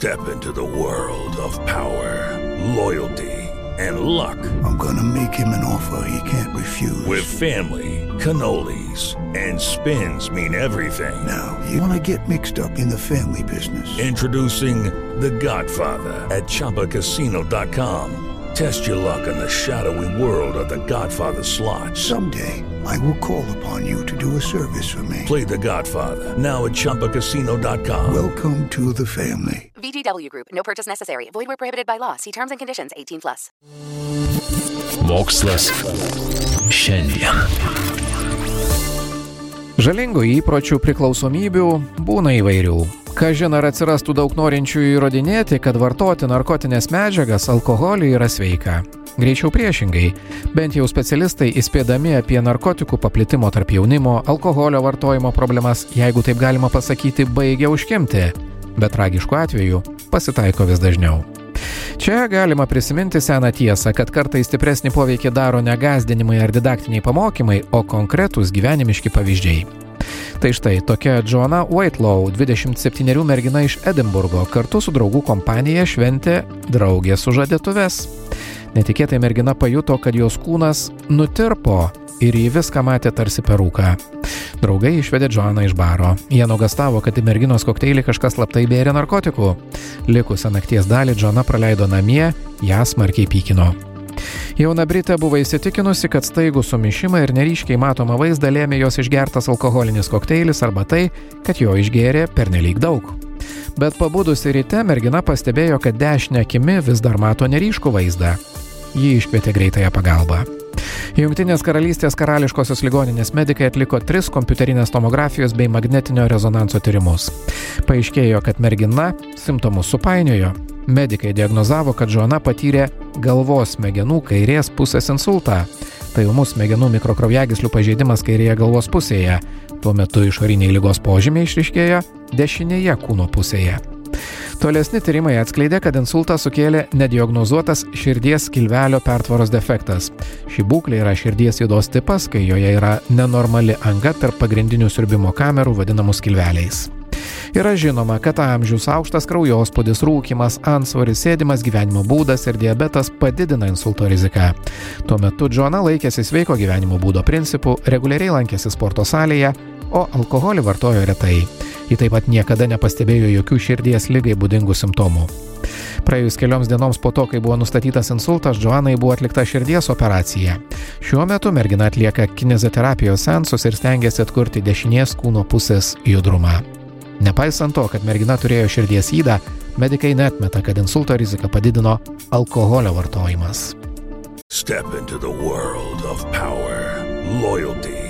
Step into the world of power, loyalty, and luck. I'm gonna make him an offer he can't refuse. With family, cannolis, and spins mean everything. Now, you wanna get mixed up in the family business. Introducing The Godfather at ChumbaCasino.com. Test your luck in the shadowy world of The Godfather slot. Someday, I will call upon you to do a service for me. Play The Godfather now at ChumbaCasino.com. Welcome to the family. VGW Group. No purchase necessary. Void where prohibited by law. See terms and conditions. 18 plus. Mokslas šiandien. Žalingų įpročių priklausomybių būna įvairių. Kažin ar atsirastų daug norinčių įrodinėti, kad vartoti narkotinės medžiagas, alkoholį yra sveika. Greičiau priešingai, bent jau specialistai įspėdami apie narkotikų paplitimo tarp jaunimo, alkoholio vartojimo problemas, jeigu taip galima pasakyti, baigia užkimti. Bet tragiškų atvejų pasitaiko vis dažniau. Čia galima prisiminti seną tiesą, kad kartais stipresnį poveikį daro ne gazdinimai ar didaktiniai pamokymai, o konkretūs gyvenimiški pavyzdžiai. Tai štai tokia Joanna Whitelaw, 27 mergina iš Edinburgo, kartu su draugų kompanija šventė draugės sužadėtuves. Netikėtai mergina pajuto, kad jos kūnas nutirpo ir jį viską matė tarsi perūką. Draugai išvedė Joaną iš baro. Jie nuogastavo, kad į merginos kokteilį kažkas slaptai bėrė narkotikų. Likusią nakties dalį Joana praleido namie, ją smarkiai pykino. Jauna Britė buvo įsitikinusi, kad staigų sumišimą ir neryškiai matomą vaizdą lėmė jos išgertas alkoholinis kokteilis arba tai, kad jo išgėrė pernelyg daug. Bet pabudusi ryte mergina pastebėjo, kad dešinė akimi vis dar mato neryškų vaizdą. Ji iškvietė greitąją pagalbą. Junktinės karalystės karališkosios ligoninės medikai atliko tris kompiuterinės tomografijos bei magnetinio rezonanso tyrimus. Paaiškėjo, kad mergina simptomus supainiojo. Medikai diagnozavo, kad Žuana patyrė galvos smegenų kairės pusės insultą. Tai ūmus smegenų mikrokraujagyslių pažeidimas kairėje galvos pusėje. Tuo metu išoriniai lygos požymiai išriškėjo dešinėje kūno pusėje. Tolesni tyrimai atskleidė, kad insultą sukėlė nediagnozuotas širdies kilvelio pertvaros defektas. Ši būklė yra širdies įdos tipas, kai joje yra nenormali anga tarp pagrindinių siurbimo kamerų vadinamų skilveliais. Yra žinoma, kad amžius, aukštas kraujospūdis, rūkimas, ansvaris, sėdimas gyvenimo būdas ir diabetas padidina insulto riziką. Tuo metu Džona laikėsi sveiko gyvenimo būdo principų, reguliariai lankėsi sporto salėje, o alkoholį vartojo retai. Ji taip pat niekada nepastebėjo jokių širdies lygai būdingų simptomų. Praėjus kelioms dienoms po to, kai buvo nustatytas insultas, Joanai buvo atlikta širdies operacija. Šiuo metu mergina atlieka kineziterapijos sensus ir stengiasi atkurti dešinės kūno pusės judrumą. Nepaisant to, kad mergina turėjo širdies įdą, medikai netmeta, kad insulto riziką padidino alkoholio vartojimas. Step into the world of power, loyalty,